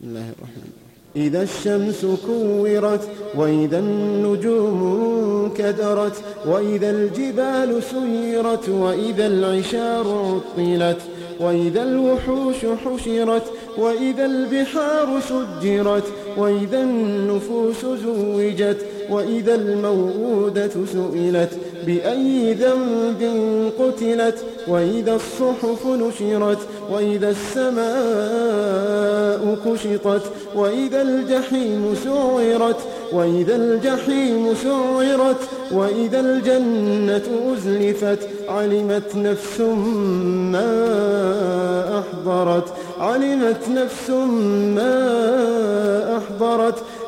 بسم الله الرحمن الرحيم. إذا الشمس كورت وإذا النجوم كدرت وإذا الجبال سيرت وإذا العشار عطلت وإذا الوحوش حشرت وإذا البحار سجرت وإذا النفوس زوجت وإذا الموءودة سئلت بأي ذنب قتلت؟ وإذا الصحف نشرت وإذا السماء كشطت وإذا الجحيم سعرت وإذا الجحيم سعرت وإذا الجنة أزلفت علمت نفس ما أحضرت. علمت نفس ما أحضرت.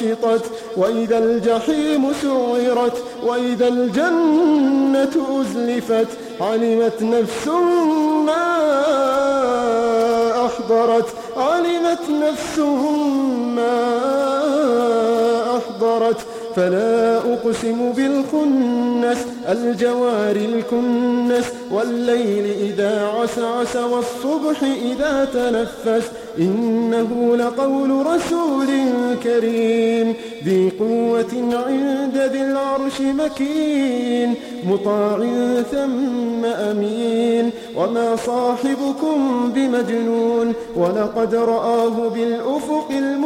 كشطت وإذا الجحيم سعرت وإذا الجنة أزلفت علمت نفس ما أحضرت علمت نفس ما أحضرت فلا أقسم بالخنس الجوار الكنس والليل إذا عسعس والصبح إذا تنفس. إنه لقول رسول كريم ذي قوة عند ذي العرش مكين. مطاع ثم أمين وما صاحبكم بمجنون. ولقد رآه بالأفق المبين.